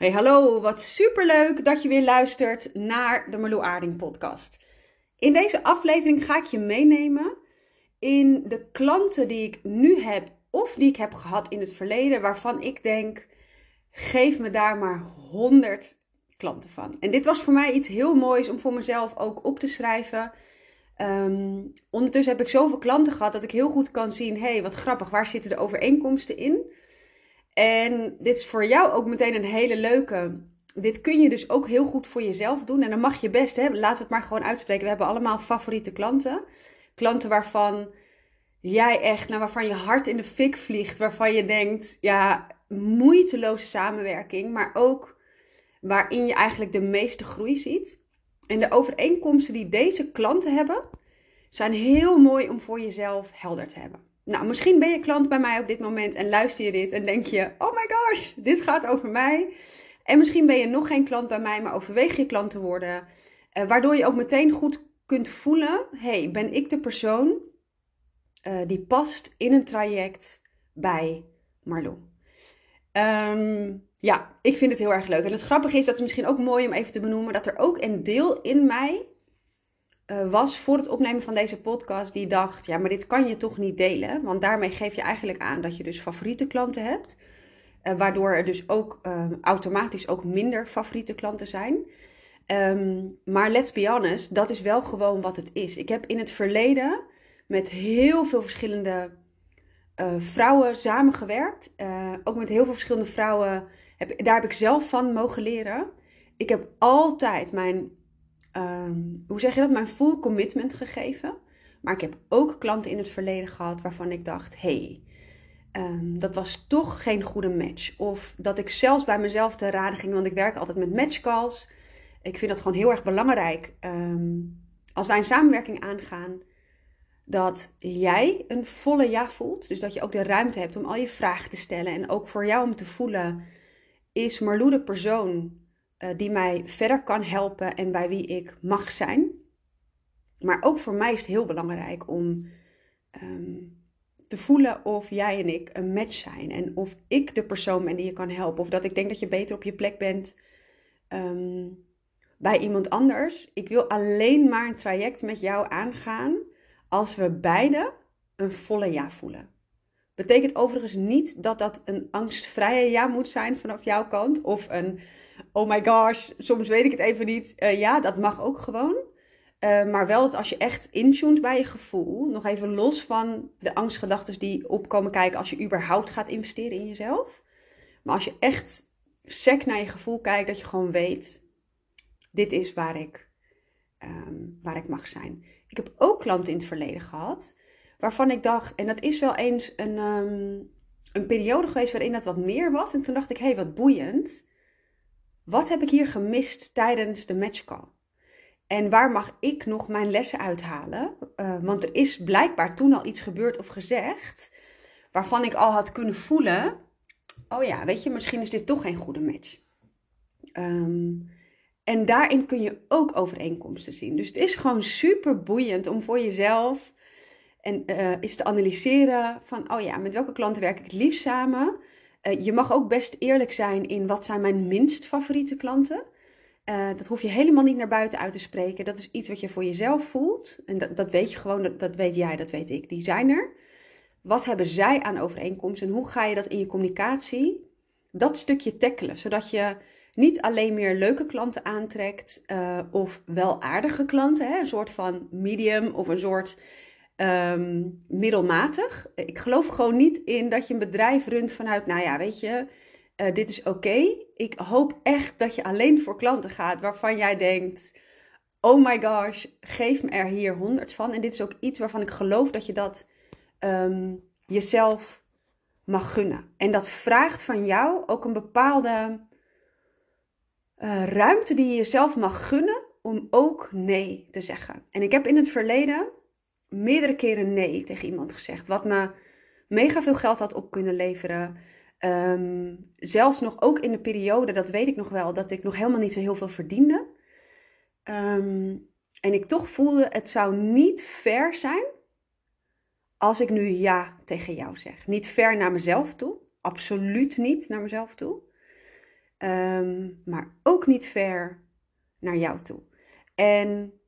Hey, hallo, wat superleuk dat je weer luistert naar de Marlo Aarding podcast. In deze aflevering ga ik je meenemen in de klanten die ik nu heb of die ik heb gehad in het verleden waarvan ik denk, geef me daar maar 100 klanten van. En dit was voor mij iets heel moois om voor mezelf ook op te schrijven. Ehm, ondertussen heb ik zoveel klanten gehad dat ik heel goed kan zien, hey, wat grappig, waar zitten de overeenkomsten in? En dit is voor jou ook meteen een hele leuke. Dit kun je dus ook heel goed voor jezelf doen. En dan mag je best, hè, laten we het maar gewoon uitspreken. We hebben allemaal favoriete klanten. Klanten waarvan jij echt, nou, waarvan je hart in de fik vliegt. Waarvan je denkt, ja, moeiteloze samenwerking. Maar ook waarin je eigenlijk de meeste groei ziet. En de overeenkomsten die deze klanten hebben, zijn heel mooi om voor jezelf helder te hebben. Nou, misschien ben je klant bij mij op dit moment en luister je dit en denk je: oh my gosh, dit gaat over mij. En misschien ben je nog geen klant bij mij, maar overweeg je klant te worden. Uh, waardoor je ook meteen goed kunt voelen: hey, ben ik de persoon uh, die past in een traject bij Marlo? Um, ja, ik vind het heel erg leuk. En het grappige is dat het misschien ook mooi om even te benoemen dat er ook een deel in mij was voor het opnemen van deze podcast die dacht: ja, maar dit kan je toch niet delen? Want daarmee geef je eigenlijk aan dat je dus favoriete klanten hebt. Uh, waardoor er dus ook uh, automatisch ook minder favoriete klanten zijn. Um, maar let's be honest, dat is wel gewoon wat het is. Ik heb in het verleden met heel veel verschillende vrouwen samengewerkt. ook met heel veel verschillende vrouwen. Heb, daar heb ik zelf van mogen leren. Ik heb altijd mijn um, hoe zeg je dat, mijn full commitment gegeven. Maar ik heb ook klanten in het verleden gehad waarvan ik dacht, hey, um, dat was toch geen goede match. Of dat ik zelfs bij mezelf te raden ging, want ik werk altijd met matchcalls. Ik vind dat gewoon heel erg belangrijk. Um, als wij een samenwerking aangaan, dat jij een volle ja voelt. Dus dat je ook de ruimte hebt om al je vragen te stellen. En ook voor jou om te voelen, is Marlou de persoon uh, die mij verder kan helpen en bij wie ik mag zijn. Maar ook voor mij is het heel belangrijk om um, te voelen of jij en ik een match zijn. En of ik de persoon ben die je kan helpen. Of dat ik denk dat je beter op je plek bent um, bij iemand anders. Ik wil alleen maar een traject met jou aangaan als we beide een volle ja voelen. Betekent overigens niet dat dat een angstvrije ja moet zijn vanaf jouw kant. Of een oh my gosh, soms weet ik het even niet. Uh, ja, dat mag ook gewoon. Uh, maar wel dat als je echt intuned bij je gevoel, nog even los van de angstgedachten die opkomen kijken als je überhaupt gaat investeren in jezelf. Maar als je echt sec naar je gevoel kijkt, dat je gewoon weet, dit is waar ik, um, waar ik mag zijn. Ik heb ook klanten in het verleden gehad, waarvan ik dacht, en dat is wel eens een, um, een periode geweest waarin dat wat meer was. En toen dacht ik, hé, hey, wat boeiend. Wat heb ik hier gemist tijdens de matchcall? En waar mag ik nog mijn lessen uithalen? Uh, want er is blijkbaar toen al iets gebeurd of gezegd waarvan ik al had kunnen voelen: oh ja, weet je, misschien is dit toch geen goede match. Um, en daarin kun je ook overeenkomsten zien. Dus het is gewoon super boeiend om voor jezelf en, uh, eens te analyseren van: oh ja, met welke klanten werk ik het liefst samen? Uh, je mag ook best eerlijk zijn in wat zijn mijn minst favoriete klanten. Uh, dat hoef je helemaal niet naar buiten uit te spreken. Dat is iets wat je voor jezelf voelt. En dat, dat weet je gewoon, dat, weet jij, dat weet ik. Die zijn er. Wat hebben zij aan overeenkomsten en hoe ga je dat in je communicatie, dat stukje tackelen, zodat je niet alleen meer leuke klanten aantrekt uh, of wel aardige klanten, hè? een soort van medium of een soort um, middelmatig. Ik geloof gewoon niet in dat je een bedrijf runt vanuit, nou ja, weet je, uh, dit is oké. Ik hoop echt dat je alleen voor klanten gaat waarvan jij denkt, oh my gosh, geef me er hier honderd van. En dit is ook iets waarvan ik geloof dat je dat um, jezelf mag gunnen. En dat vraagt van jou ook een bepaalde uh, ruimte die je jezelf mag gunnen om ook nee te zeggen. En ik heb in het verleden meerdere keren nee tegen iemand gezegd. Wat me mega veel geld had op kunnen leveren. Um, zelfs nog ook in de periode, dat weet ik nog wel, dat ik nog helemaal niet zo heel veel verdiende. Um, en ik toch voelde, het zou niet fair zijn als ik nu ja tegen jou zeg. Niet ver naar mezelf toe. Absoluut niet naar mezelf toe. ehm, maar ook niet ver naar jou toe. En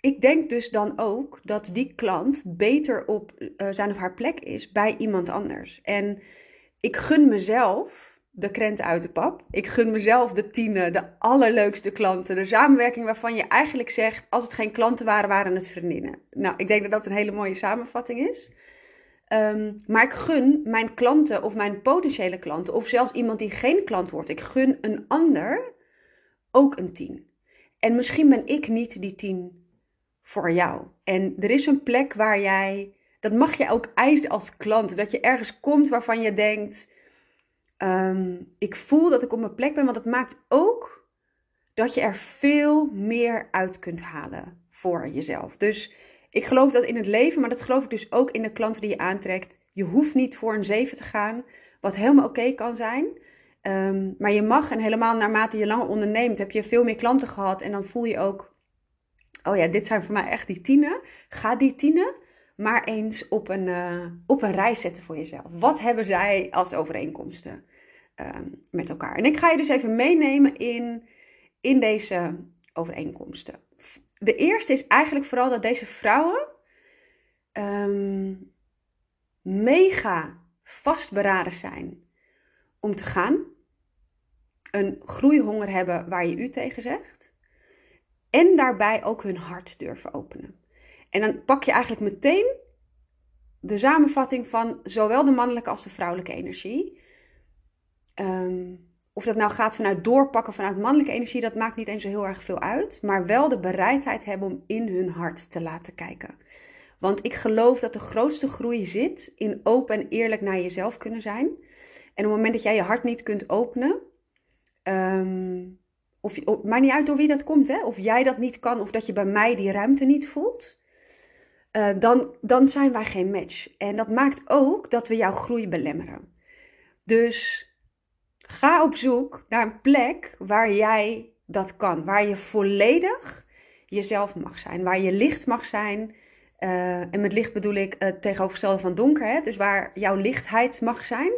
ik denk dus dan ook dat die klant beter op uh, zijn of haar plek is bij iemand anders. En ik gun mezelf de krent uit de pap. Ik gun mezelf de tienen, de allerleukste klanten. De samenwerking waarvan je eigenlijk zegt, als het geen klanten waren, waren het vriendinnen. Nou, ik denk dat dat een hele mooie samenvatting is. Ehm, maar ik gun mijn klanten of mijn potentiële klanten, of zelfs iemand die geen klant wordt, ik gun een ander ook een tien. En misschien ben ik niet die tien voor jou. En er is een plek waar jij, dat mag je ook eisen als klant, dat je ergens komt waarvan je denkt, ehm, ik voel dat ik op mijn plek ben, want het maakt ook dat je er veel meer uit kunt halen voor jezelf. Dus ik geloof dat in het leven, maar dat geloof ik dus ook in de klanten die je aantrekt. Je hoeft niet voor een 7 te gaan, wat helemaal oké kan zijn. Ehm, maar je mag, en helemaal naarmate je langer onderneemt, heb je veel meer klanten gehad. En dan voel je ook, oh ja, dit zijn voor mij echt die tienen. Ga die tienen maar eens op een, uh, op een rij zetten voor jezelf. Wat hebben zij als overeenkomsten ehm, met elkaar? En ik ga je dus even meenemen in, in deze overeenkomsten. De eerste is eigenlijk vooral dat deze vrouwen um, mega vastberaden zijn om te gaan. Een groeihonger hebben waar je u tegen zegt. En daarbij ook hun hart durven openen. En dan pak je eigenlijk meteen de samenvatting van zowel de mannelijke als de vrouwelijke energie. Um, of dat nou gaat vanuit doorpakken vanuit mannelijke energie, dat maakt niet eens zo heel erg veel uit. Maar wel de bereidheid hebben om in hun hart te laten kijken. Want ik geloof dat de grootste groei zit in open en eerlijk naar jezelf kunnen zijn. En op het moment dat jij je hart niet kunt openen, um, of, maakt niet uit door wie dat komt, hè? of jij dat niet kan, of dat je bij mij die ruimte niet voelt, uh, dan, dan zijn wij geen match. En dat maakt ook dat we jouw groei belemmeren. Dus Ga op zoek naar een plek waar jij dat kan. Waar je volledig jezelf mag zijn. Waar je licht mag zijn. Uh, en met licht bedoel ik het tegenovergestelde van donker. Hè? Dus waar jouw lichtheid mag zijn.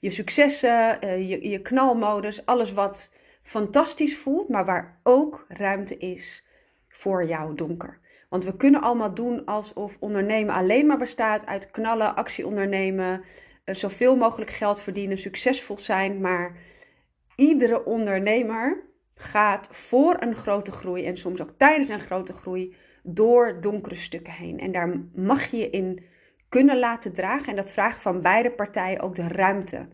Je successen, uh, je, je knalmodus, alles wat fantastisch voelt, maar waar ook ruimte is voor jouw donker. Want we kunnen allemaal doen alsof ondernemen alleen maar bestaat uit knallen, actie ondernemen, uh, zoveel mogelijk geld verdienen, succesvol zijn. Maar iedere ondernemer gaat voor een grote groei en soms ook tijdens een grote groei door donkere stukken heen. En daar mag je je in kunnen laten dragen. En dat vraagt van beide partijen ook de ruimte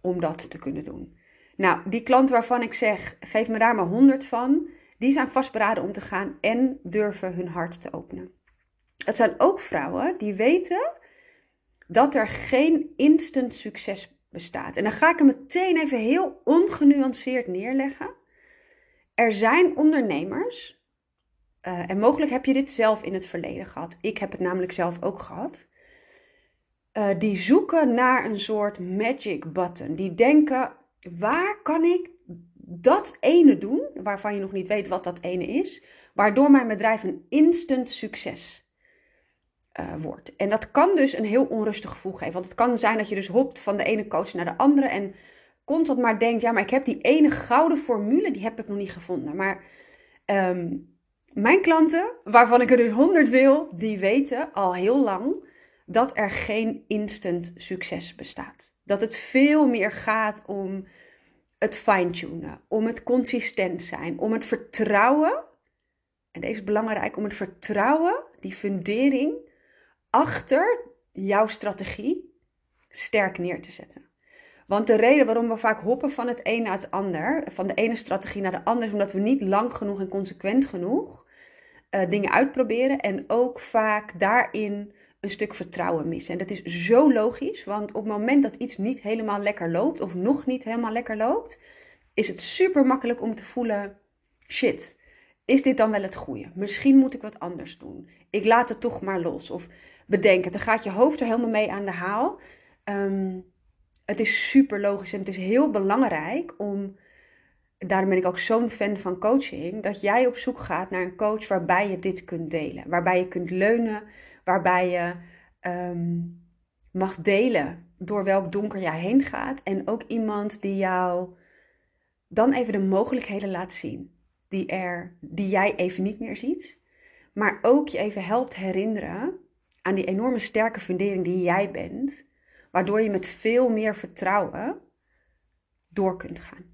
om dat te kunnen doen. Nou, die klanten waarvan ik zeg, geef me daar maar 100 van, die zijn vastberaden om te gaan en durven hun hart te openen. Het zijn ook vrouwen die weten dat er geen instant succes bestaat. En dan ga ik hem meteen even heel ongenuanceerd neerleggen. Er zijn ondernemers, uh, en mogelijk heb je dit zelf in het verleden gehad. Ik heb het namelijk zelf ook gehad. Uh, die zoeken naar een soort magic button. Die denken: waar kan ik dat ene doen, waarvan je nog niet weet wat dat ene is, waardoor mijn bedrijf een instant succes uh, wordt. En dat kan dus een heel onrustig gevoel geven. Want het kan zijn dat je dus hopt van de ene coach naar de andere en constant maar denkt, ja, maar ik heb die ene gouden formule, die heb ik nog niet gevonden. Maar um, mijn klanten, waarvan ik er dus 100 wil, die weten al heel lang dat er geen instant succes bestaat. Dat het veel meer gaat om het fine-tunen, om het consistent zijn, om het vertrouwen. En deze is belangrijk, om het vertrouwen, die fundering, achter jouw strategie sterk neer te zetten. Want de reden waarom we vaak hoppen van het een naar het ander, van de ene strategie naar de andere, is omdat we niet lang genoeg en consequent genoeg uh, dingen uitproberen en ook vaak daarin een stuk vertrouwen missen. En dat is zo logisch, want op het moment dat iets niet helemaal lekker loopt of nog niet helemaal lekker loopt, is het super makkelijk om te voelen: shit, is dit dan wel het goede? Misschien moet ik wat anders doen. Ik laat het toch maar los. Of bedenken. Dan gaat je hoofd er helemaal mee aan de haal. Um, het is super logisch en het is heel belangrijk om. Daarom ben ik ook zo'n fan van coaching. Dat jij op zoek gaat naar een coach waarbij je dit kunt delen. Waarbij je kunt leunen. Waarbij je um, mag delen door welk donker jij heen gaat. En ook iemand die jou dan even de mogelijkheden laat zien die, er, die jij even niet meer ziet. Maar ook je even helpt herinneren aan die enorme sterke fundering die jij bent. Waardoor je met veel meer vertrouwen door kunt gaan.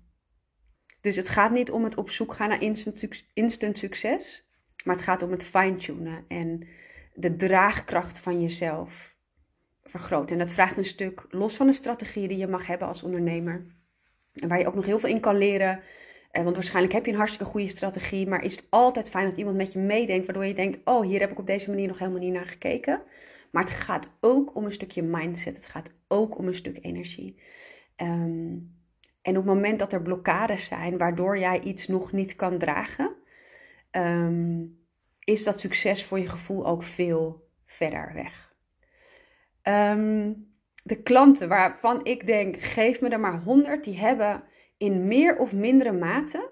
Dus het gaat niet om het op zoek gaan naar instant, instant succes. Maar het gaat om het fine-tunen en de draagkracht van jezelf vergroten. En dat vraagt een stuk los van de strategie die je mag hebben als ondernemer. En waar je ook nog heel veel in kan leren. Eh, want waarschijnlijk heb je een hartstikke goede strategie. Maar is het altijd fijn dat iemand met je meedenkt. Waardoor je denkt: oh, hier heb ik op deze manier nog helemaal niet naar gekeken. Maar het gaat ook om een stukje mindset. Het gaat ook om een stuk energie. Ehm, en op het moment dat er blokkades zijn waardoor jij iets nog niet kan dragen, ehm, is dat succes voor je gevoel ook veel verder weg. Ehm, de klanten waarvan ik denk, geef me er maar 100, die hebben in meer of mindere mate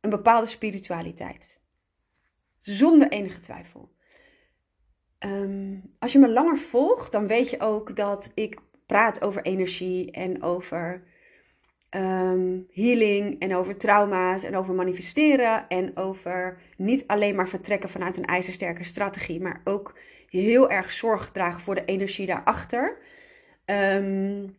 een bepaalde spiritualiteit. Zonder enige twijfel. Ehm, als je me langer volgt, dan weet je ook dat ik praat over energie en over Ehm, healing en over trauma's en over manifesteren en over niet alleen maar vertrekken vanuit een ijzersterke strategie, maar ook heel erg zorg dragen voor de energie daarachter. Um,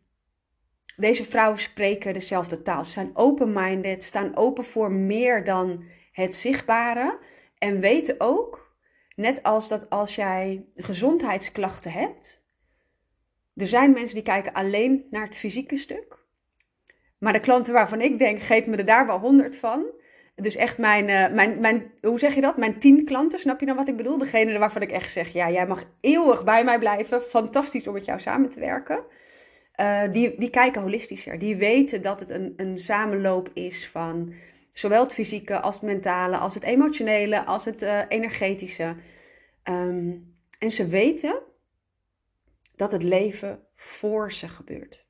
deze vrouwen spreken dezelfde taal. Ze zijn open-minded, staan open voor meer dan het zichtbare en weten ook, net als dat als jij gezondheidsklachten hebt, er zijn mensen die kijken alleen naar het fysieke stuk. Maar de klanten waarvan ik denk, geef me er daar wel honderd van. Dus echt mijn, uh, mijn, mijn, hoe zeg je dat? Mijn tien klanten, snap je dan wat ik bedoel? Degene waarvan ik echt zeg, ja, jij mag eeuwig bij mij blijven. Fantastisch om met jou samen te werken. Uh, die, die kijken holistischer. Die weten dat het een, een samenloop is van zowel het fysieke als het mentale, als het emotionele, als het uh, energetische. Um, en ze weten dat het leven voor ze gebeurt.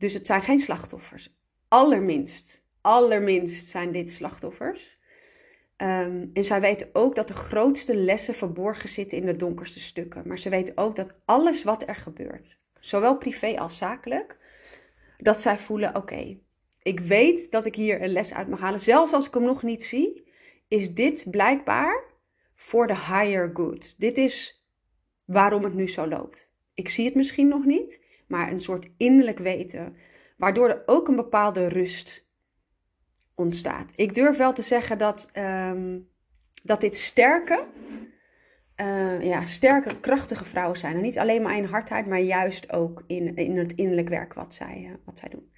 Dus het zijn geen slachtoffers. Allerminst, allerminst zijn dit slachtoffers. Um, en zij weten ook dat de grootste lessen verborgen zitten in de donkerste stukken. Maar ze weten ook dat alles wat er gebeurt, zowel privé als zakelijk, dat zij voelen: oké, ik weet dat ik hier een les uit mag halen. Zelfs als ik hem nog niet zie, is dit blijkbaar voor de higher good. Dit is waarom het nu zo loopt. Ik zie het misschien nog niet, maar een soort innerlijk weten, waardoor er ook een bepaalde rust ontstaat. Ik durf wel te zeggen dat, um, dat dit sterke, uh, ja, sterke, krachtige vrouwen zijn. En niet alleen maar in hardheid, maar juist ook in, in het innerlijk werk wat zij, uh, wat zij doen.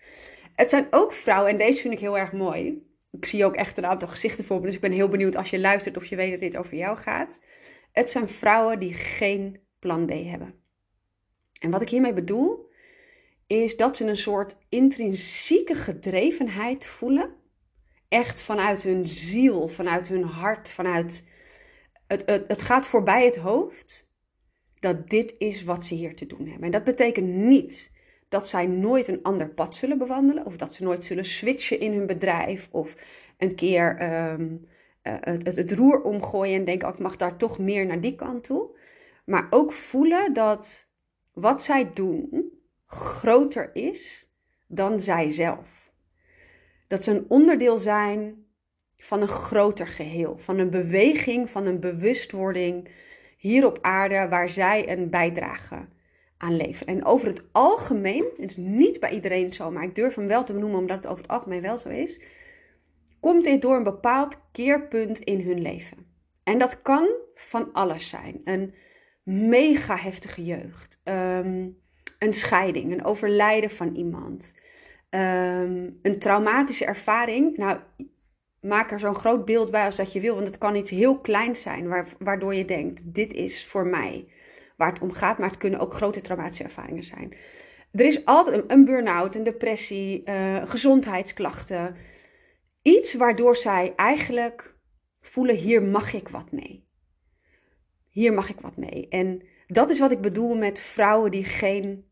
Het zijn ook vrouwen, en deze vind ik heel erg mooi. Ik zie ook echt een aantal gezichten voor me, dus ik ben heel benieuwd als je luistert of je weet dat dit over jou gaat. Het zijn vrouwen die geen plan B hebben. En wat ik hiermee bedoel, is dat ze een soort intrinsieke gedrevenheid voelen. Echt vanuit hun ziel, vanuit hun hart, vanuit. Het, het, het gaat voorbij het hoofd. Dat dit is wat ze hier te doen hebben. En dat betekent niet dat zij nooit een ander pad zullen bewandelen. Of dat ze nooit zullen switchen in hun bedrijf. Of een keer eh, het, het, roer omgooien en denken: oh, ik mag daar toch meer naar die kant toe. Maar ook voelen dat wat zij doen groter is dan zijzelf. Dat ze een onderdeel zijn van een groter geheel, van een beweging, van een bewustwording hier op aarde waar zij een bijdrage aan leveren. En over het algemeen, het is niet bij iedereen zo, maar ik durf hem wel te benoemen omdat het over het algemeen wel zo is, komt dit door een bepaald keerpunt in hun leven. En dat kan van alles zijn. Een mega heftige jeugd. Ehm, een scheiding, een overlijden van iemand. Ehm, een traumatische ervaring. Nou, maak er zo'n groot beeld bij als dat je wil. Want het kan iets heel kleins zijn waardoor je denkt: dit is voor mij waar het om gaat. Maar het kunnen ook grote traumatische ervaringen zijn. Er is altijd een, burn-out, een depressie, uh, gezondheidsklachten. Iets waardoor zij eigenlijk voelen: hier mag ik wat mee. Hier mag ik wat mee. En dat is wat ik bedoel met vrouwen die geen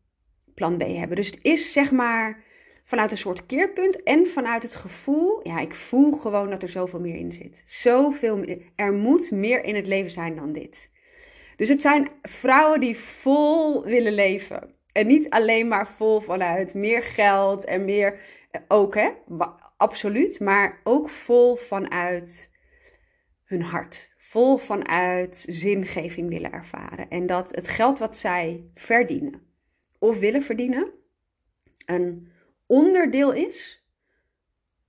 plan B hebben. Dus het is zeg maar vanuit een soort keerpunt en vanuit het gevoel, ja, ik voel gewoon dat er zoveel meer in zit. Zoveel. Er moet meer in het leven zijn dan dit. Dus het zijn vrouwen die vol willen leven. En niet alleen maar vol vanuit meer geld en meer Ook hè, absoluut. Maar ook vol vanuit hun hart. Vol vanuit zingeving willen ervaren. En dat het geld wat zij verdienen of willen verdienen, een onderdeel is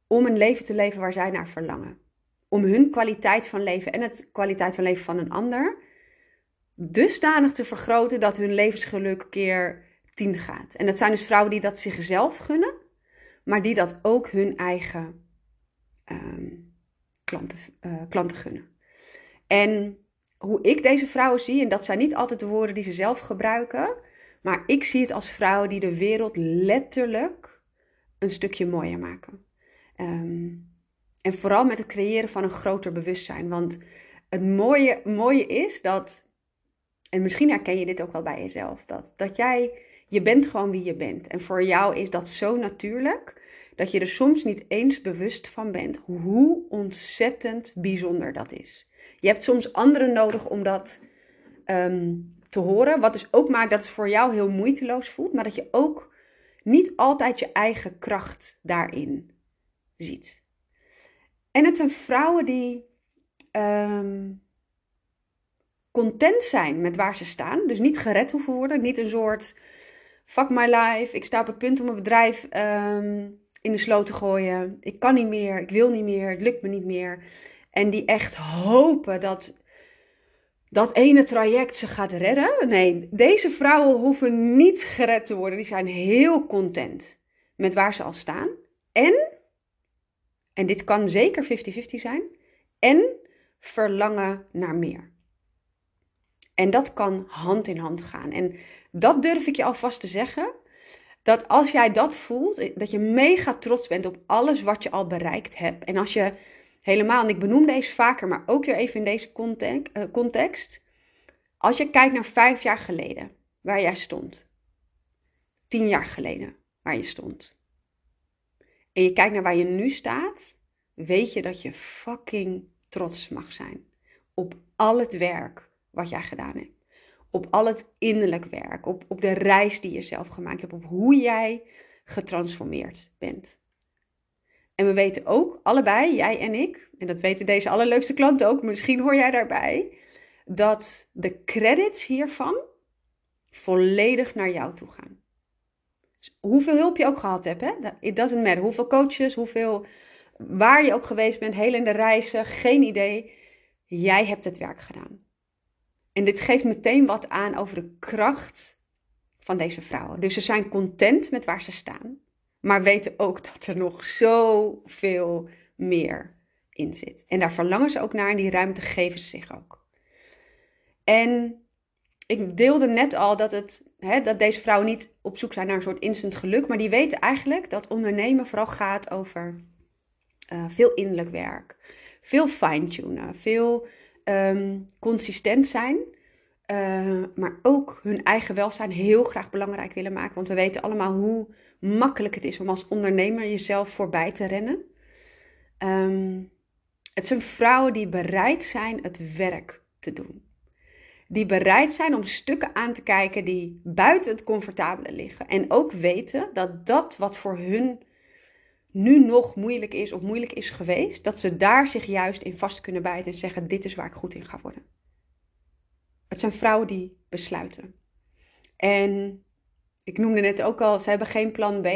om een leven te leven waar zij naar verlangen. Om hun kwaliteit van leven en het kwaliteit van leven van een ander dusdanig te vergroten dat hun levensgeluk keer 10 gaat. En dat zijn dus vrouwen die dat zichzelf gunnen, maar die dat ook hun eigen ehm, klanten, uh, klanten gunnen. En hoe ik deze vrouwen zie, en dat zijn niet altijd de woorden die ze zelf gebruiken, maar ik zie het als vrouwen die de wereld letterlijk een stukje mooier maken. Ehm, en vooral met het creëren van een groter bewustzijn. Want het mooie, mooie is dat, en misschien herken je dit ook wel bij jezelf, dat, dat jij, je bent gewoon wie je bent. En voor jou is dat zo natuurlijk dat je er soms niet eens bewust van bent hoe ontzettend bijzonder dat is. Je hebt soms anderen nodig om dat ehm, te horen. Wat dus ook maakt dat het voor jou heel moeiteloos voelt, maar dat je ook niet altijd je eigen kracht daarin ziet. En het zijn vrouwen die ehm, content zijn met waar ze staan. Dus niet gered hoeven worden. Niet een soort fuck my life. Ik sta op het punt om mijn bedrijf ehm, in de sloot te gooien. Ik kan niet meer. Ik wil niet meer. Het lukt me niet meer. En die echt hopen dat dat ene traject ze gaat redden. Nee, deze vrouwen hoeven niet gered te worden. Die zijn heel content met waar ze al staan. En, en dit kan zeker 50-50 zijn, en verlangen naar meer. En dat kan hand in hand gaan. En dat durf ik je alvast te zeggen. Dat als jij dat voelt, dat je mega trots bent op alles wat je al bereikt hebt. En als je helemaal, en ik benoem deze vaker, maar ook weer even in deze eh, context. Als je kijkt naar vijf jaar geleden, waar jij stond. Tien jaar geleden, waar je stond. En je kijkt naar waar je nu staat, weet je dat je fucking trots mag zijn. Op al het werk wat jij gedaan hebt. Op al het innerlijk werk. Op, op de reis die je zelf gemaakt hebt. Op hoe jij getransformeerd bent. En we weten ook, allebei, jij en ik, en dat weten deze allerleukste klanten ook, misschien hoor jij daarbij, dat de credits hiervan volledig naar jou toe gaan. Dus hoeveel hulp je ook gehad hebt, hè? it doesn't matter. Hoeveel coaches, hoeveel, waar je ook geweest bent, heel in de reizen, geen idee. Jij hebt het werk gedaan. En dit geeft meteen wat aan over de kracht van deze vrouwen. Dus ze zijn content met waar ze staan maar weten ook dat er nog zoveel meer in zit. En daar verlangen ze ook naar en die ruimte geven ze zich ook. En ik deelde net al dat, het, hè, dat deze vrouwen niet op zoek zijn naar een soort instant geluk, maar die weten eigenlijk dat ondernemen vooral gaat over uh, veel innerlijk werk, veel fine-tunen, veel um, consistent zijn. Uh, maar ook hun eigen welzijn heel graag belangrijk willen maken. Want we weten allemaal hoe makkelijk het is om als ondernemer jezelf voorbij te rennen. Um, het zijn vrouwen die bereid zijn het werk te doen. Die bereid zijn om stukken aan te kijken die buiten het comfortabele liggen. En ook weten dat dat wat voor hun nu nog moeilijk is of moeilijk is geweest, dat ze daar zich juist in vast kunnen bijten en zeggen: Dit is waar ik goed in ga worden. Het zijn vrouwen die besluiten. En ik noemde net ook al, ze hebben geen plan B.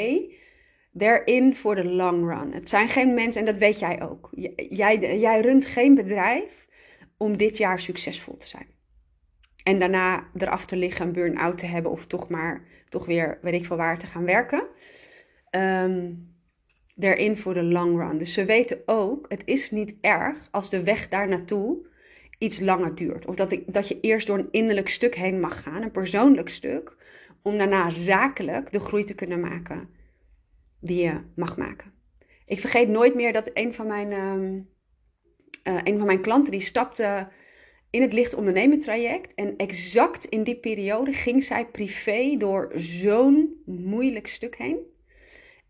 They're for the long run. Het zijn geen mensen, en dat weet jij ook. Jij, jij runt geen bedrijf om dit jaar succesvol te zijn. En daarna eraf te liggen, een burn-out te hebben of toch maar, toch weer, weet ik veel waar, te gaan werken. Um, for the long run. Dus ze weten ook, het is niet erg als de weg daar naartoe iets langer duurt. Of dat, ik, dat je eerst door een innerlijk stuk heen mag gaan, een persoonlijk stuk om daarna zakelijk de groei te kunnen maken die je mag maken. Ik vergeet nooit meer dat een van mijn, uh, een van mijn klanten die stapte in het licht ondernemen traject. En exact in die periode ging zij privé door zo'n moeilijk stuk heen.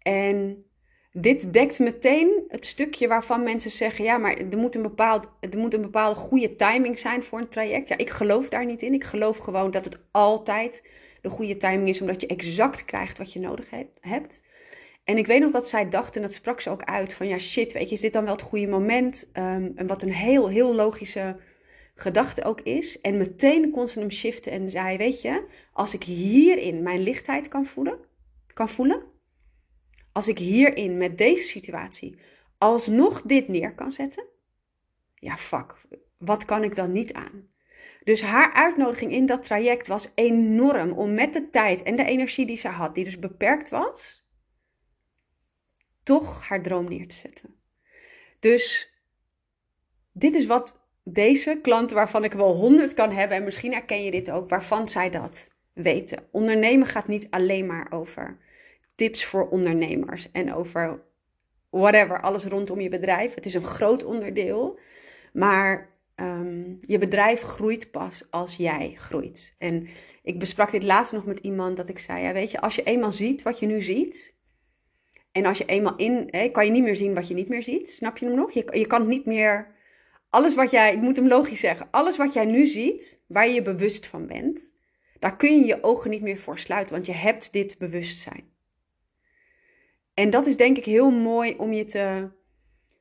En dit dekt meteen het stukje waarvan mensen zeggen: ja, maar er moet, een bepaald, er moet een bepaalde goede timing zijn voor een traject. Ja, ik geloof daar niet in. Ik geloof gewoon dat het altijd de goede timing is, omdat je exact krijgt wat je nodig hebt. En ik weet nog dat zij dacht, en dat sprak ze ook uit, van ja shit, weet je, is dit dan wel het goede moment? Ehm, en wat een heel, heel logische gedachte ook is. En meteen kon ze hem shiften en zei, weet je, als ik hierin mijn lichtheid kan voelen, kan voelen, als ik hierin met deze situatie alsnog dit neer kan zetten, ja fuck, wat kan ik dan niet aan? Dus haar uitnodiging in dat traject was enorm om met de tijd en de energie die ze had, die dus beperkt was, toch haar droom neer te zetten. Dus dit is wat deze klanten, waarvan ik wel honderd kan hebben, en misschien herken je dit ook, waarvan zij dat weten. Ondernemen gaat niet alleen maar over tips voor ondernemers en over whatever, alles rondom je bedrijf. Het is een groot onderdeel, maar ehm, je bedrijf groeit pas als jij groeit. En ik besprak dit laatst nog met iemand dat ik zei, ja, weet je, als je eenmaal ziet wat je nu ziet, en als je eenmaal in, kan je niet meer zien wat je niet meer ziet. Snap je hem nog? Je, je kan niet meer, alles wat jij, ik moet hem logisch zeggen, alles wat jij nu ziet, waar je je bewust van bent, daar kun je je ogen niet meer voor sluiten, want je hebt dit bewustzijn. En dat is denk ik heel mooi om je te,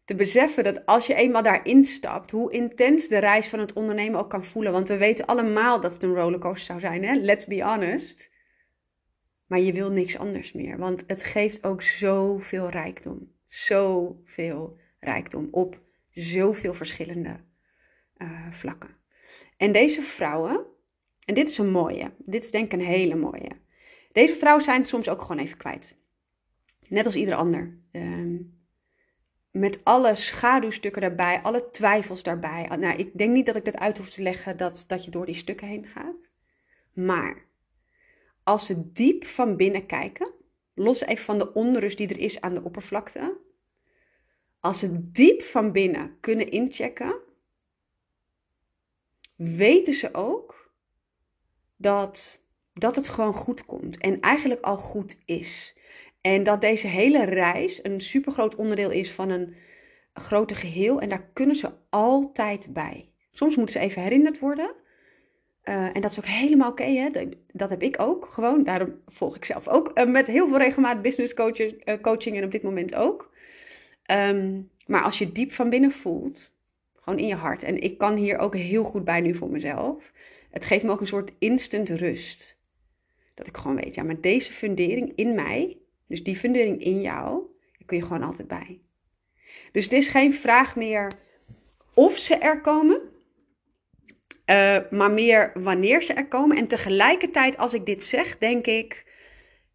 te beseffen dat als je eenmaal daarin stapt, hoe intens de reis van het ondernemen ook kan voelen. Want we weten allemaal dat het een rollercoaster zou zijn, hè? let's be honest. Maar je wil niks anders meer, want het geeft ook zoveel rijkdom. Zoveel rijkdom op zoveel verschillende uh, vlakken. En deze vrouwen, en dit is een mooie, dit is denk ik een hele mooie. Deze vrouwen zijn soms ook gewoon even kwijt. Net als ieder ander. Ehm, met alle schaduwstukken daarbij, alle twijfels daarbij. Nou, ik denk niet dat ik dat uit hoef te leggen dat, dat je door die stukken heen gaat. Maar als ze diep van binnen kijken, los even van de onrust die er is aan de oppervlakte. Als ze diep van binnen kunnen inchecken, weten ze ook dat, dat het gewoon goed komt. En eigenlijk al goed is. En dat deze hele reis een supergroot onderdeel is van een grote geheel. En daar kunnen ze altijd bij. Soms moeten ze even herinnerd worden. Uh, en dat is ook helemaal oké, dat, heb ik ook gewoon. Daarom volg ik zelf ook uh, met heel veel regelmaat business coaches, uh, coaching en op dit moment ook. Um, maar als je diep van binnen voelt, gewoon in je hart. En ik kan hier ook heel goed bij nu voor mezelf. Het geeft me ook een soort instant rust. Dat ik gewoon weet, ja, maar deze fundering in mij, dus die fundering in jou, daar kun je gewoon altijd bij. Dus het is geen vraag meer of ze er komen, uh, maar meer wanneer ze er komen. En tegelijkertijd, als ik dit zeg, denk ik,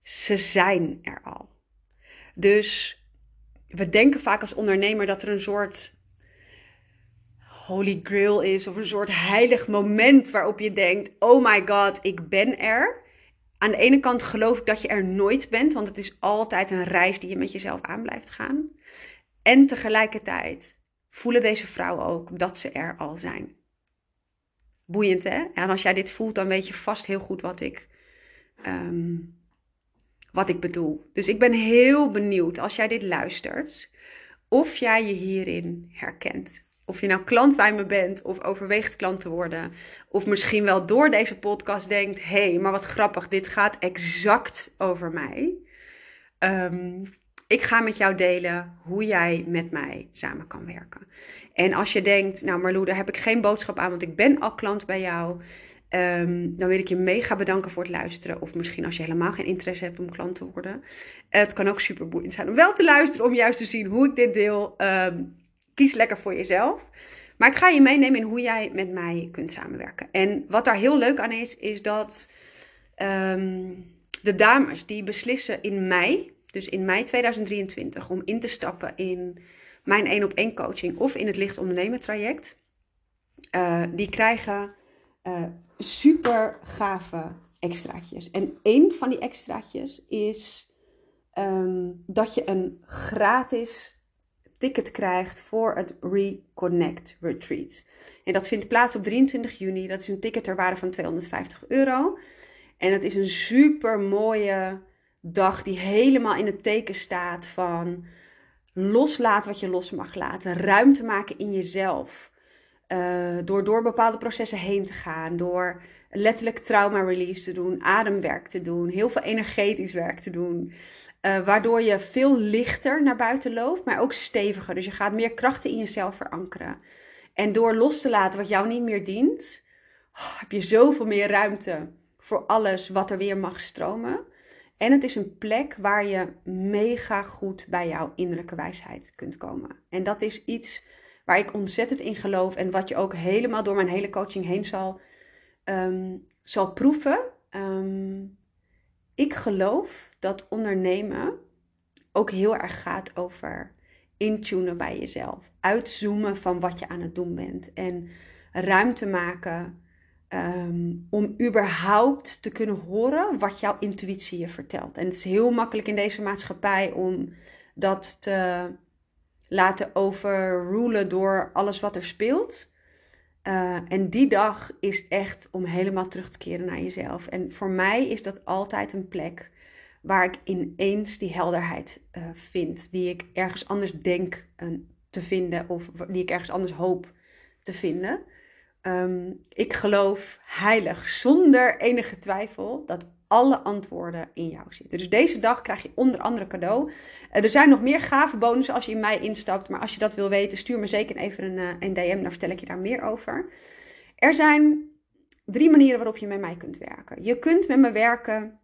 ze zijn er al. Dus we denken vaak als ondernemer dat er een soort holy grail is of een soort heilig moment waarop je denkt: oh my god, ik ben er. Aan de ene kant geloof ik dat je er nooit bent, want het is altijd een reis die je met jezelf aan blijft gaan. En tegelijkertijd voelen deze vrouwen ook dat ze er al zijn. Boeiend hè? En als jij dit voelt, dan weet je vast heel goed wat ik, um, wat ik bedoel. Dus ik ben heel benieuwd als jij dit luistert, of jij je hierin herkent. Of je nou klant bij me bent of overweegt klant te worden. Of misschien wel door deze podcast denkt: hé, hey, maar wat grappig, dit gaat exact over mij. Um, ik ga met jou delen hoe jij met mij samen kan werken. En als je denkt, nou Marlou, daar heb ik geen boodschap aan, want ik ben al klant bij jou. Um, dan wil ik je mega bedanken voor het luisteren. Of misschien als je helemaal geen interesse hebt om klant te worden. het kan ook super boeiend zijn om wel te luisteren, om juist te zien hoe ik dit deel. Um, kies lekker voor jezelf. Maar ik ga je meenemen in hoe jij met mij kunt samenwerken. En wat daar heel leuk aan is, is dat um, de dames die beslissen in mei, dus in mei 2023, om in te stappen in mijn één op één coaching of in het licht ondernemen traject, uh, die krijgen uh, super gave extraatjes. En één van die extraatjes is um, dat je een gratis ticket krijgt voor het Reconnect Retreat. En dat vindt plaats op 23 juni. Dat is een ticket ter waarde van 250 euro. En het is een super mooie dag die helemaal in het teken staat van loslaten wat je los mag laten. Ruimte maken in jezelf. Uh, door door bepaalde processen heen te gaan. Door letterlijk trauma release te doen. Ademwerk te doen. Heel veel energetisch werk te doen. Uh, waardoor je veel lichter naar buiten loopt, maar ook steviger. Dus je gaat meer krachten in jezelf verankeren. En door los te laten wat jou niet meer dient, oh, heb je zoveel meer ruimte voor alles wat er weer mag stromen. En het is een plek waar je mega goed bij jouw innerlijke wijsheid kunt komen. En dat is iets waar ik ontzettend in geloof en wat je ook helemaal door mijn hele coaching heen zal, ehm, zal proeven. Ehm, ik geloof dat ondernemen ook heel erg gaat over intunen bij jezelf. Uitzoomen van wat je aan het doen bent. En ruimte maken Ehm, om überhaupt te kunnen horen wat jouw intuïtie je vertelt. En het is heel makkelijk in deze maatschappij om dat te laten overrulen door alles wat er speelt. Uh, en die dag is echt om helemaal terug te keren naar jezelf. En voor mij is dat altijd een plek waar ik ineens die helderheid uh, vind, die ik ergens anders denk uh, te vinden of die ik ergens anders hoop te vinden. Ehm, ik geloof heilig, zonder enige twijfel, dat alle antwoorden in jou zitten. Dus deze dag krijg je onder andere cadeau. Uh, er zijn nog meer gave bonussen als je in mij instapt. Maar als je dat wil weten, stuur me zeker even een, uh, een DM. Dan vertel ik je daar meer over. Er zijn drie manieren waarop je met mij kunt werken. Je kunt met me werken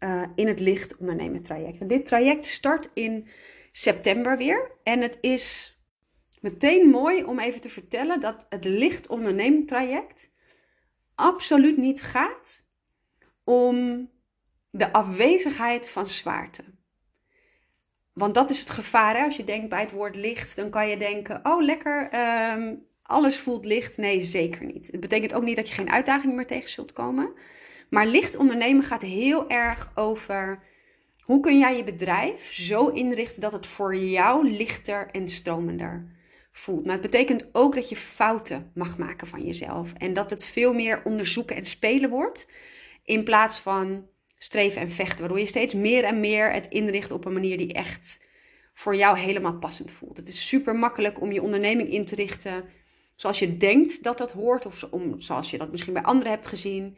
uh, in het licht ondernemen traject. En dit traject start in september weer. En het is Meteen mooi om even te vertellen dat het licht onderneming traject absoluut niet gaat om de afwezigheid van zwaarte. Want dat is het gevaar. Hè? Als je denkt bij het woord licht, dan kan je denken: oh lekker, ehm, alles voelt licht. Nee, zeker niet. Het betekent ook niet dat je geen uitdagingen meer tegen zult komen. Maar licht ondernemen gaat heel erg over hoe kun jij je bedrijf zo inrichten dat het voor jou lichter en stromender voelt. Maar het betekent ook dat je fouten mag maken van jezelf. En dat het veel meer onderzoeken en spelen wordt. In plaats van streven en vechten. Waardoor je steeds meer en meer het inricht op een manier die echt voor jou helemaal passend voelt. Het is super makkelijk om je onderneming in te richten zoals je denkt dat dat hoort. Of zoals je dat misschien bij anderen hebt gezien.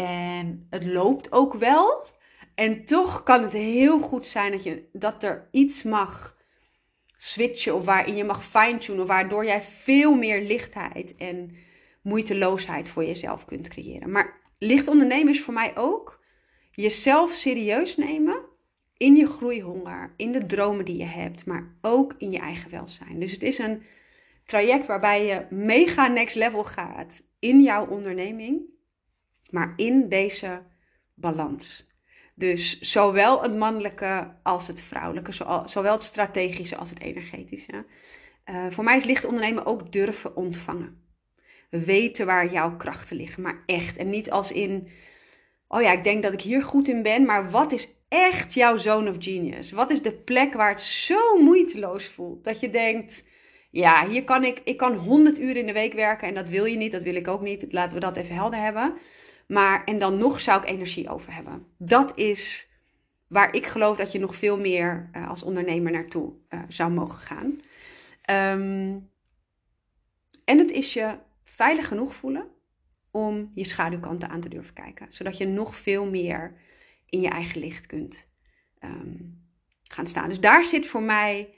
En het loopt ook wel. En toch kan het heel goed zijn dat, je, dat er iets mag switchen of waarin je mag fine-tunen, waardoor jij veel meer lichtheid en moeiteloosheid voor jezelf kunt creëren. Maar licht ondernemen is voor mij ook jezelf serieus nemen in je groeihonger, in de dromen die je hebt, maar ook in je eigen welzijn. Dus het is een traject waarbij je mega next level gaat in jouw onderneming, maar in deze balans. Dus zowel het mannelijke als het vrouwelijke, zowel het strategische als het energetische. Uh, voor mij is licht ondernemen ook durven ontvangen. Weten waar jouw krachten liggen, maar echt. En niet als in, oh ja, ik denk dat ik hier goed in ben, maar wat is echt jouw zone of genius? Wat is de plek waar het zo moeiteloos voelt? Dat je denkt, ja, hier kan ik, ik kan 100 uur in de week werken en dat wil je niet, dat wil ik ook niet. Laten we dat even helder hebben. Maar, en dan nog zou ik energie over hebben. Dat is waar ik geloof dat je nog veel meer uh, als ondernemer naartoe uh, zou mogen gaan. Um, en het is je veilig genoeg voelen om je schaduwkanten aan te durven kijken. Zodat je nog veel meer in je eigen licht kunt um, gaan staan. Dus daar zit voor mij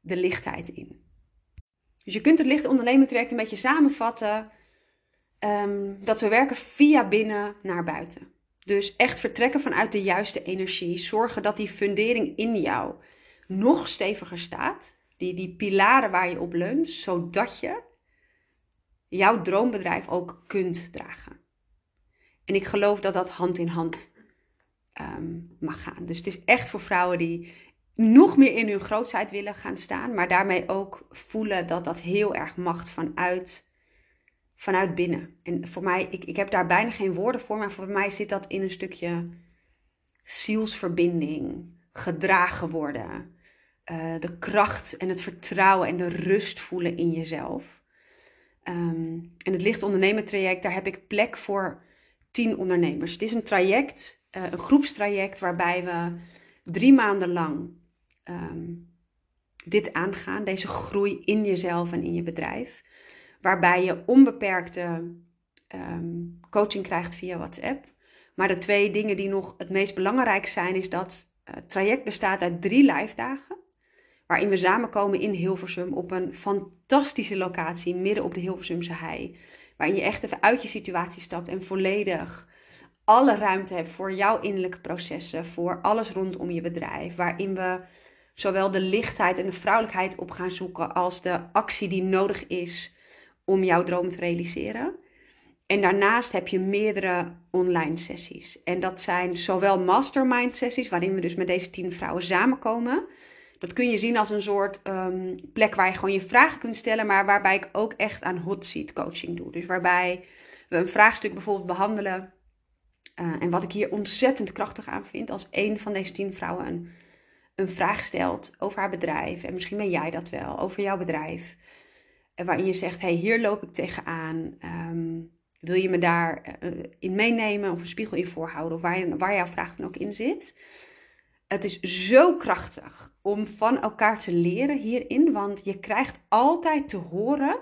de lichtheid in. Dus je kunt het licht ondernemen traject een beetje samenvatten Ehm, dat we werken via binnen naar buiten. Dus echt vertrekken vanuit de juiste energie. Zorgen dat die fundering in jou nog steviger staat. Die, die pilaren waar je op leunt, zodat je jouw droombedrijf ook kunt dragen. En ik geloof dat dat hand in hand ehm, mag gaan. Dus het is echt voor vrouwen die nog meer in hun grootheid willen gaan staan, maar daarmee ook voelen dat dat heel erg macht vanuit vanuit binnen. En voor mij, ik, ik heb daar bijna geen woorden voor, maar voor mij zit dat in een stukje zielsverbinding, gedragen worden, uh, de kracht en het vertrouwen en de rust voelen in jezelf. Um, en het licht ondernemen traject, daar heb ik plek voor tien ondernemers. Het is een traject, uh, een groepstraject waarbij we drie maanden lang um, dit aangaan, deze groei in jezelf en in je bedrijf waarbij je onbeperkte um, coaching krijgt via WhatsApp. Maar de twee dingen die nog het meest belangrijk zijn, is dat traject bestaat uit drie live dagen. Waarin we samenkomen in Hilversum op een fantastische locatie midden op de Hilversumse hei. Waarin je echt even uit je situatie stapt en volledig alle ruimte hebt voor jouw innerlijke processen, voor alles rondom je bedrijf. Waarin we zowel de lichtheid en de vrouwelijkheid op gaan zoeken als de actie die nodig is om jouw droom te realiseren. En daarnaast heb je meerdere online sessies. En dat zijn zowel mastermind sessies, waarin we dus met deze tien vrouwen samenkomen. Dat kun je zien als een soort ehm, plek waar je gewoon je vragen kunt stellen, maar waarbij ik ook echt aan hot seat coaching doe. Dus waarbij we een vraagstuk bijvoorbeeld behandelen. Uh, en wat ik hier ontzettend krachtig aan vind, als een van deze tien vrouwen een, een vraag stelt over haar bedrijf. En misschien ben jij dat wel, over jouw bedrijf. Waarin je zegt, hey, hier loop ik tegenaan. Um, wil je me daar uh, in meenemen of een spiegel in voorhouden? Of waar, waar jouw vraag dan ook in zit. Het is zo krachtig om van elkaar te leren hierin, want je krijgt altijd te horen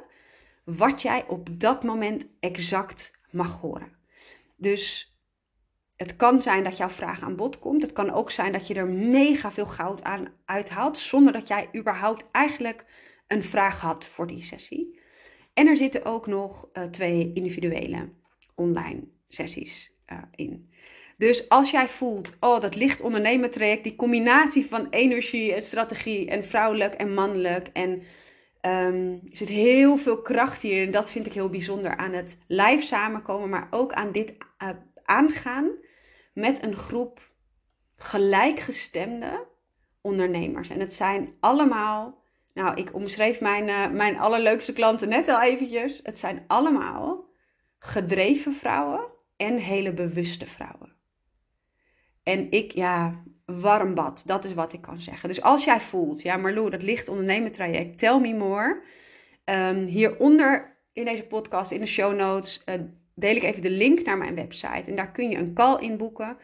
wat jij op dat moment exact mag horen. Dus het kan zijn dat jouw vraag aan bod komt. Het kan ook zijn dat je er mega veel goud aan uithaalt, zonder dat jij überhaupt eigenlijk een vraag had voor die sessie. En er zitten ook nog uh, twee individuele online sessies uh, in. Dus als jij voelt, oh, dat licht ondernemen traject, die combinatie van energie en strategie en vrouwelijk en mannelijk. En um, er zit heel veel kracht hier. En dat vind ik heel bijzonder aan het live samenkomen, maar ook aan dit uh, aangaan met een groep gelijkgestemde ondernemers. En het zijn allemaal, nou, ik omschreef mijn, uh, mijn allerleukste klanten net al eventjes. Het zijn allemaal gedreven vrouwen en hele bewuste vrouwen. En ik, ja, warm bad. Dat is wat ik kan zeggen. Dus als jij voelt, ja, Marlo, dat ligt ondernemen traject, tell me more. Um, hieronder in deze podcast, in de show notes, uh, deel ik even de link naar mijn website. En daar kun je een call in boeken.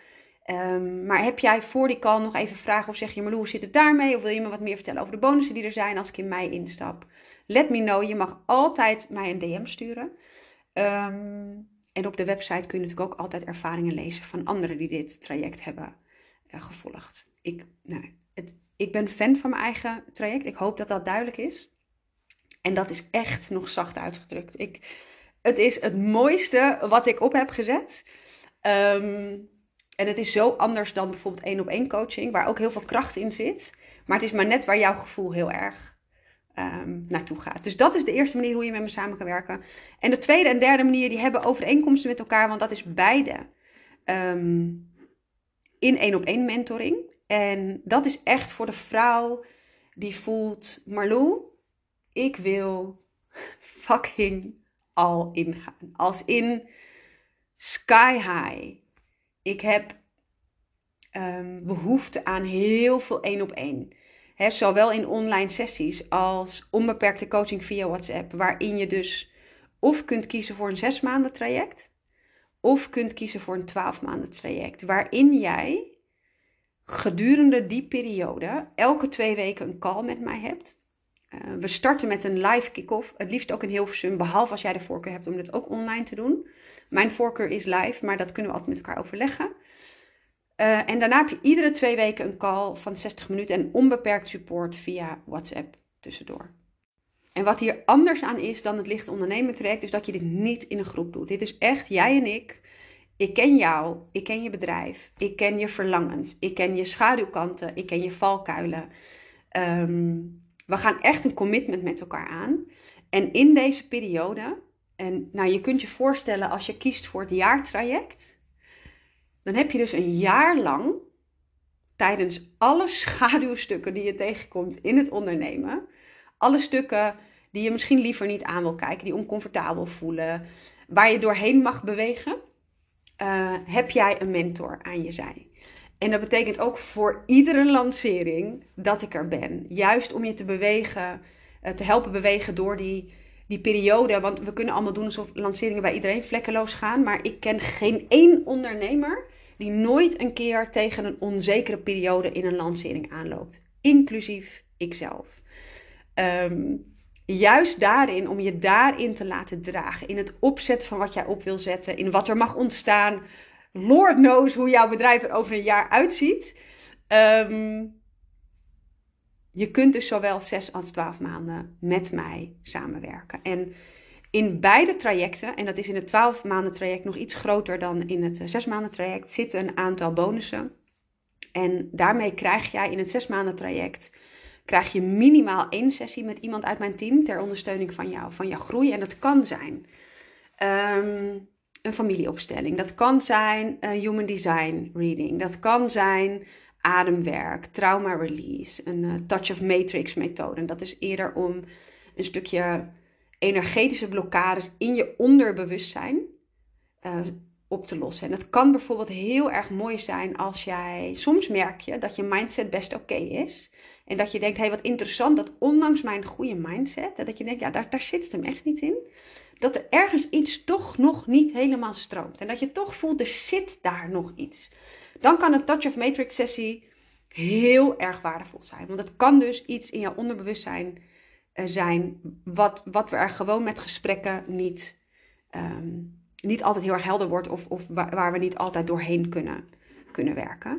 Um, maar heb jij voor die call nog even vragen of zeg je, Marlo, hoe zit het daarmee? Of wil je me wat meer vertellen over de bonussen die er zijn als ik in mei instap? Let me know. Je mag altijd mij een DM sturen. Um, en op de website kun je natuurlijk ook altijd ervaringen lezen van anderen die dit traject hebben uh, gevolgd. Ik, nou, ik ben fan van mijn eigen traject. Ik hoop dat dat duidelijk is. En dat is echt nog zacht uitgedrukt. Ik, het is het mooiste wat ik op heb gezet. Um, en het is zo anders dan bijvoorbeeld één op één coaching, waar ook heel veel kracht in zit. Maar het is maar net waar jouw gevoel heel erg um, naartoe gaat. Dus dat is de eerste manier hoe je met me samen kan werken. En de tweede en derde manier, die hebben overeenkomsten met elkaar, want dat is beide um, in één op één mentoring. En dat is echt voor de vrouw die voelt, Marlou, ik wil fucking al ingaan. Als in sky high. Ik heb um, behoefte aan heel veel één op één zowel in online sessies als onbeperkte coaching via WhatsApp, waarin je dus of kunt kiezen voor een zes maanden traject, of kunt kiezen voor een twaalf maanden traject, waarin jij gedurende die periode elke twee weken een call met mij hebt. Uh, we starten met een live kick-off, het liefst ook in Hilversum, behalve als jij de voorkeur hebt om dit ook online te doen. Mijn voorkeur is live, maar dat kunnen we altijd met elkaar overleggen. Uh, en daarna heb je iedere twee weken een call van 60 minuten en onbeperkt support via WhatsApp tussendoor. En wat hier anders aan is dan het licht ondernemen traject, is dat je dit niet in een groep doet. Dit is echt jij en ik. Ik ken jou, ik ken je bedrijf, ik ken je verlangens, ik ken je schaduwkanten, ik ken je valkuilen. Um, we gaan echt een commitment met elkaar aan. En in deze periode, en nou, je kunt je voorstellen als je kiest voor het jaartraject, dan heb je dus een jaar lang tijdens alle schaduwstukken die je tegenkomt in het ondernemen, alle stukken die je misschien liever niet aan wil kijken, die oncomfortabel voelen, waar je doorheen mag bewegen, uh, heb jij een mentor aan je zij. En dat betekent ook voor iedere lancering dat ik er ben. Juist om je te bewegen, uh, te helpen bewegen door die, die periode. Want we kunnen allemaal doen alsof lanceringen bij iedereen vlekkeloos gaan. Maar ik ken geen één ondernemer die nooit een keer tegen een onzekere periode in een lancering aanloopt. Inclusief ikzelf. Um, juist daarin, om je daarin te laten dragen. In het opzetten van wat jij op wil zetten. In wat er mag ontstaan. Lord knows hoe jouw bedrijf er over een jaar uitziet. Ehm, je kunt dus zowel 6 als 12 maanden met mij samenwerken. En in beide trajecten, en dat is in het 12 maanden traject nog iets groter dan in het 6 maanden traject, zitten een aantal bonussen. En daarmee krijg jij in het 6 maanden traject krijg je minimaal één sessie met iemand uit mijn team ter ondersteuning van jou, van jouw groei. En dat kan zijn ehm, een familieopstelling, dat kan zijn een human design reading, dat kan zijn ademwerk, trauma release, een uh, touch of matrix methode. En dat is eerder om een stukje energetische blokkades in je onderbewustzijn uh, op te lossen. En het kan bijvoorbeeld heel erg mooi zijn als jij, soms merk je dat je mindset best oké is. En dat je denkt, hé hey, wat interessant, dat ondanks mijn goede mindset, dat je denkt, ja, daar, daar zit het hem echt niet in. Dat er ergens iets toch nog niet helemaal stroomt. En dat je toch voelt, er zit daar nog iets. Dan kan een Touch of Matrix sessie heel erg waardevol zijn. Want het kan dus iets in jouw onderbewustzijn uh, zijn, wat, wat we er gewoon met gesprekken niet, um, niet altijd heel erg helder wordt. Of, of waar, we niet altijd doorheen kunnen, kunnen werken.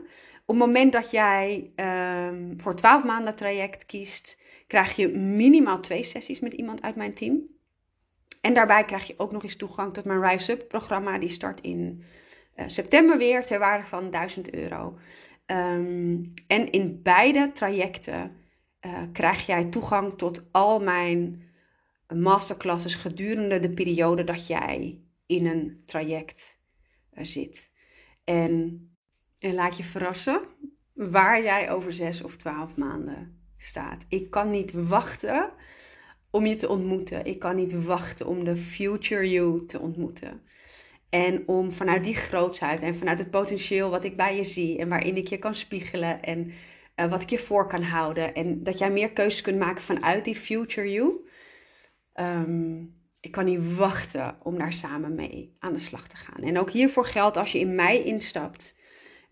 Op het moment dat jij um, voor 12 maanden traject kiest, krijg je minimaal twee sessies met iemand uit mijn team. En daarbij krijg je ook nog eens toegang tot mijn Rise Up programma. Die start in september weer ter waarde van 1000 euro. Um, en in beide trajecten uh, krijg jij toegang tot al mijn masterclasses gedurende de periode dat jij in een traject uh, zit. En en laat je verrassen waar jij over zes of twaalf maanden staat. Ik kan niet wachten om je te ontmoeten. Ik kan niet wachten om de future you te ontmoeten. En om vanuit die grootsheid en vanuit het potentieel wat ik bij je zie en waarin ik je kan spiegelen en uh, wat ik je voor kan houden. En dat jij meer keuzes kunt maken vanuit die future you. Um, ik kan niet wachten om daar samen mee aan de slag te gaan. En ook hiervoor geldt als je in mei instapt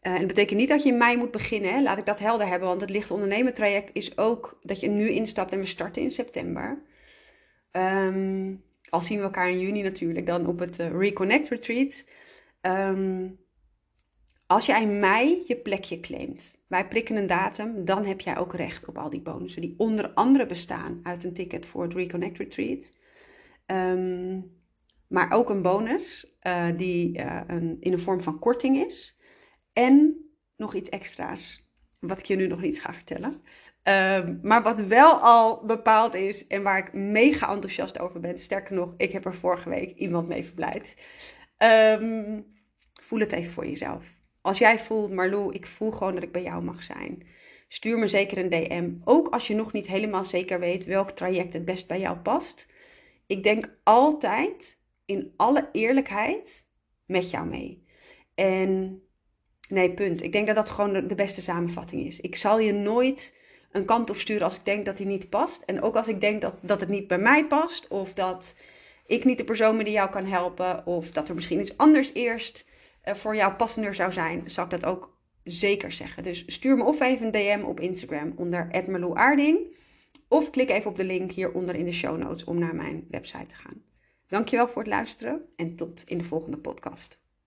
uh, en dat betekent niet dat je in mei moet beginnen. Hè? Laat ik dat helder hebben. Want het licht ondernemen traject is ook dat je nu instapt en we starten in september. Um, al zien we elkaar in juni natuurlijk dan op het uh, Reconnect Retreat. Um, als jij in mei je plekje claimt, wij prikken een datum, dan heb jij ook recht op al die bonussen. Die onder andere bestaan uit een ticket voor het Reconnect Retreat. Um, maar ook een bonus uh, die uh, een, in de vorm van korting is. En nog iets extra's, wat ik je nu nog niet ga vertellen. Uh, maar wat wel al bepaald is en waar ik mega enthousiast over ben. Sterker nog, ik heb er vorige week iemand mee verblijd. Um, voel het even voor jezelf. Als jij voelt, Marlou, ik voel gewoon dat ik bij jou mag zijn. Stuur me zeker een DM. Ook als je nog niet helemaal zeker weet welk traject het best bij jou past. Ik denk altijd in alle eerlijkheid met jou mee. En Nee, punt. Ik denk dat dat gewoon de, beste samenvatting is. Ik zal je nooit een kant op sturen als ik denk dat die niet past. En ook als ik denk dat, dat het niet bij mij past. Of dat ik niet de persoon ben die jou kan helpen. Of dat er misschien iets anders eerst uh, voor jou passender zou zijn. Zal ik dat ook zeker zeggen. Dus stuur me of even een DM op Instagram onder Aarding. Of klik even op de link hieronder in de show notes om naar mijn website te gaan. Dankjewel voor het luisteren en tot in de volgende podcast.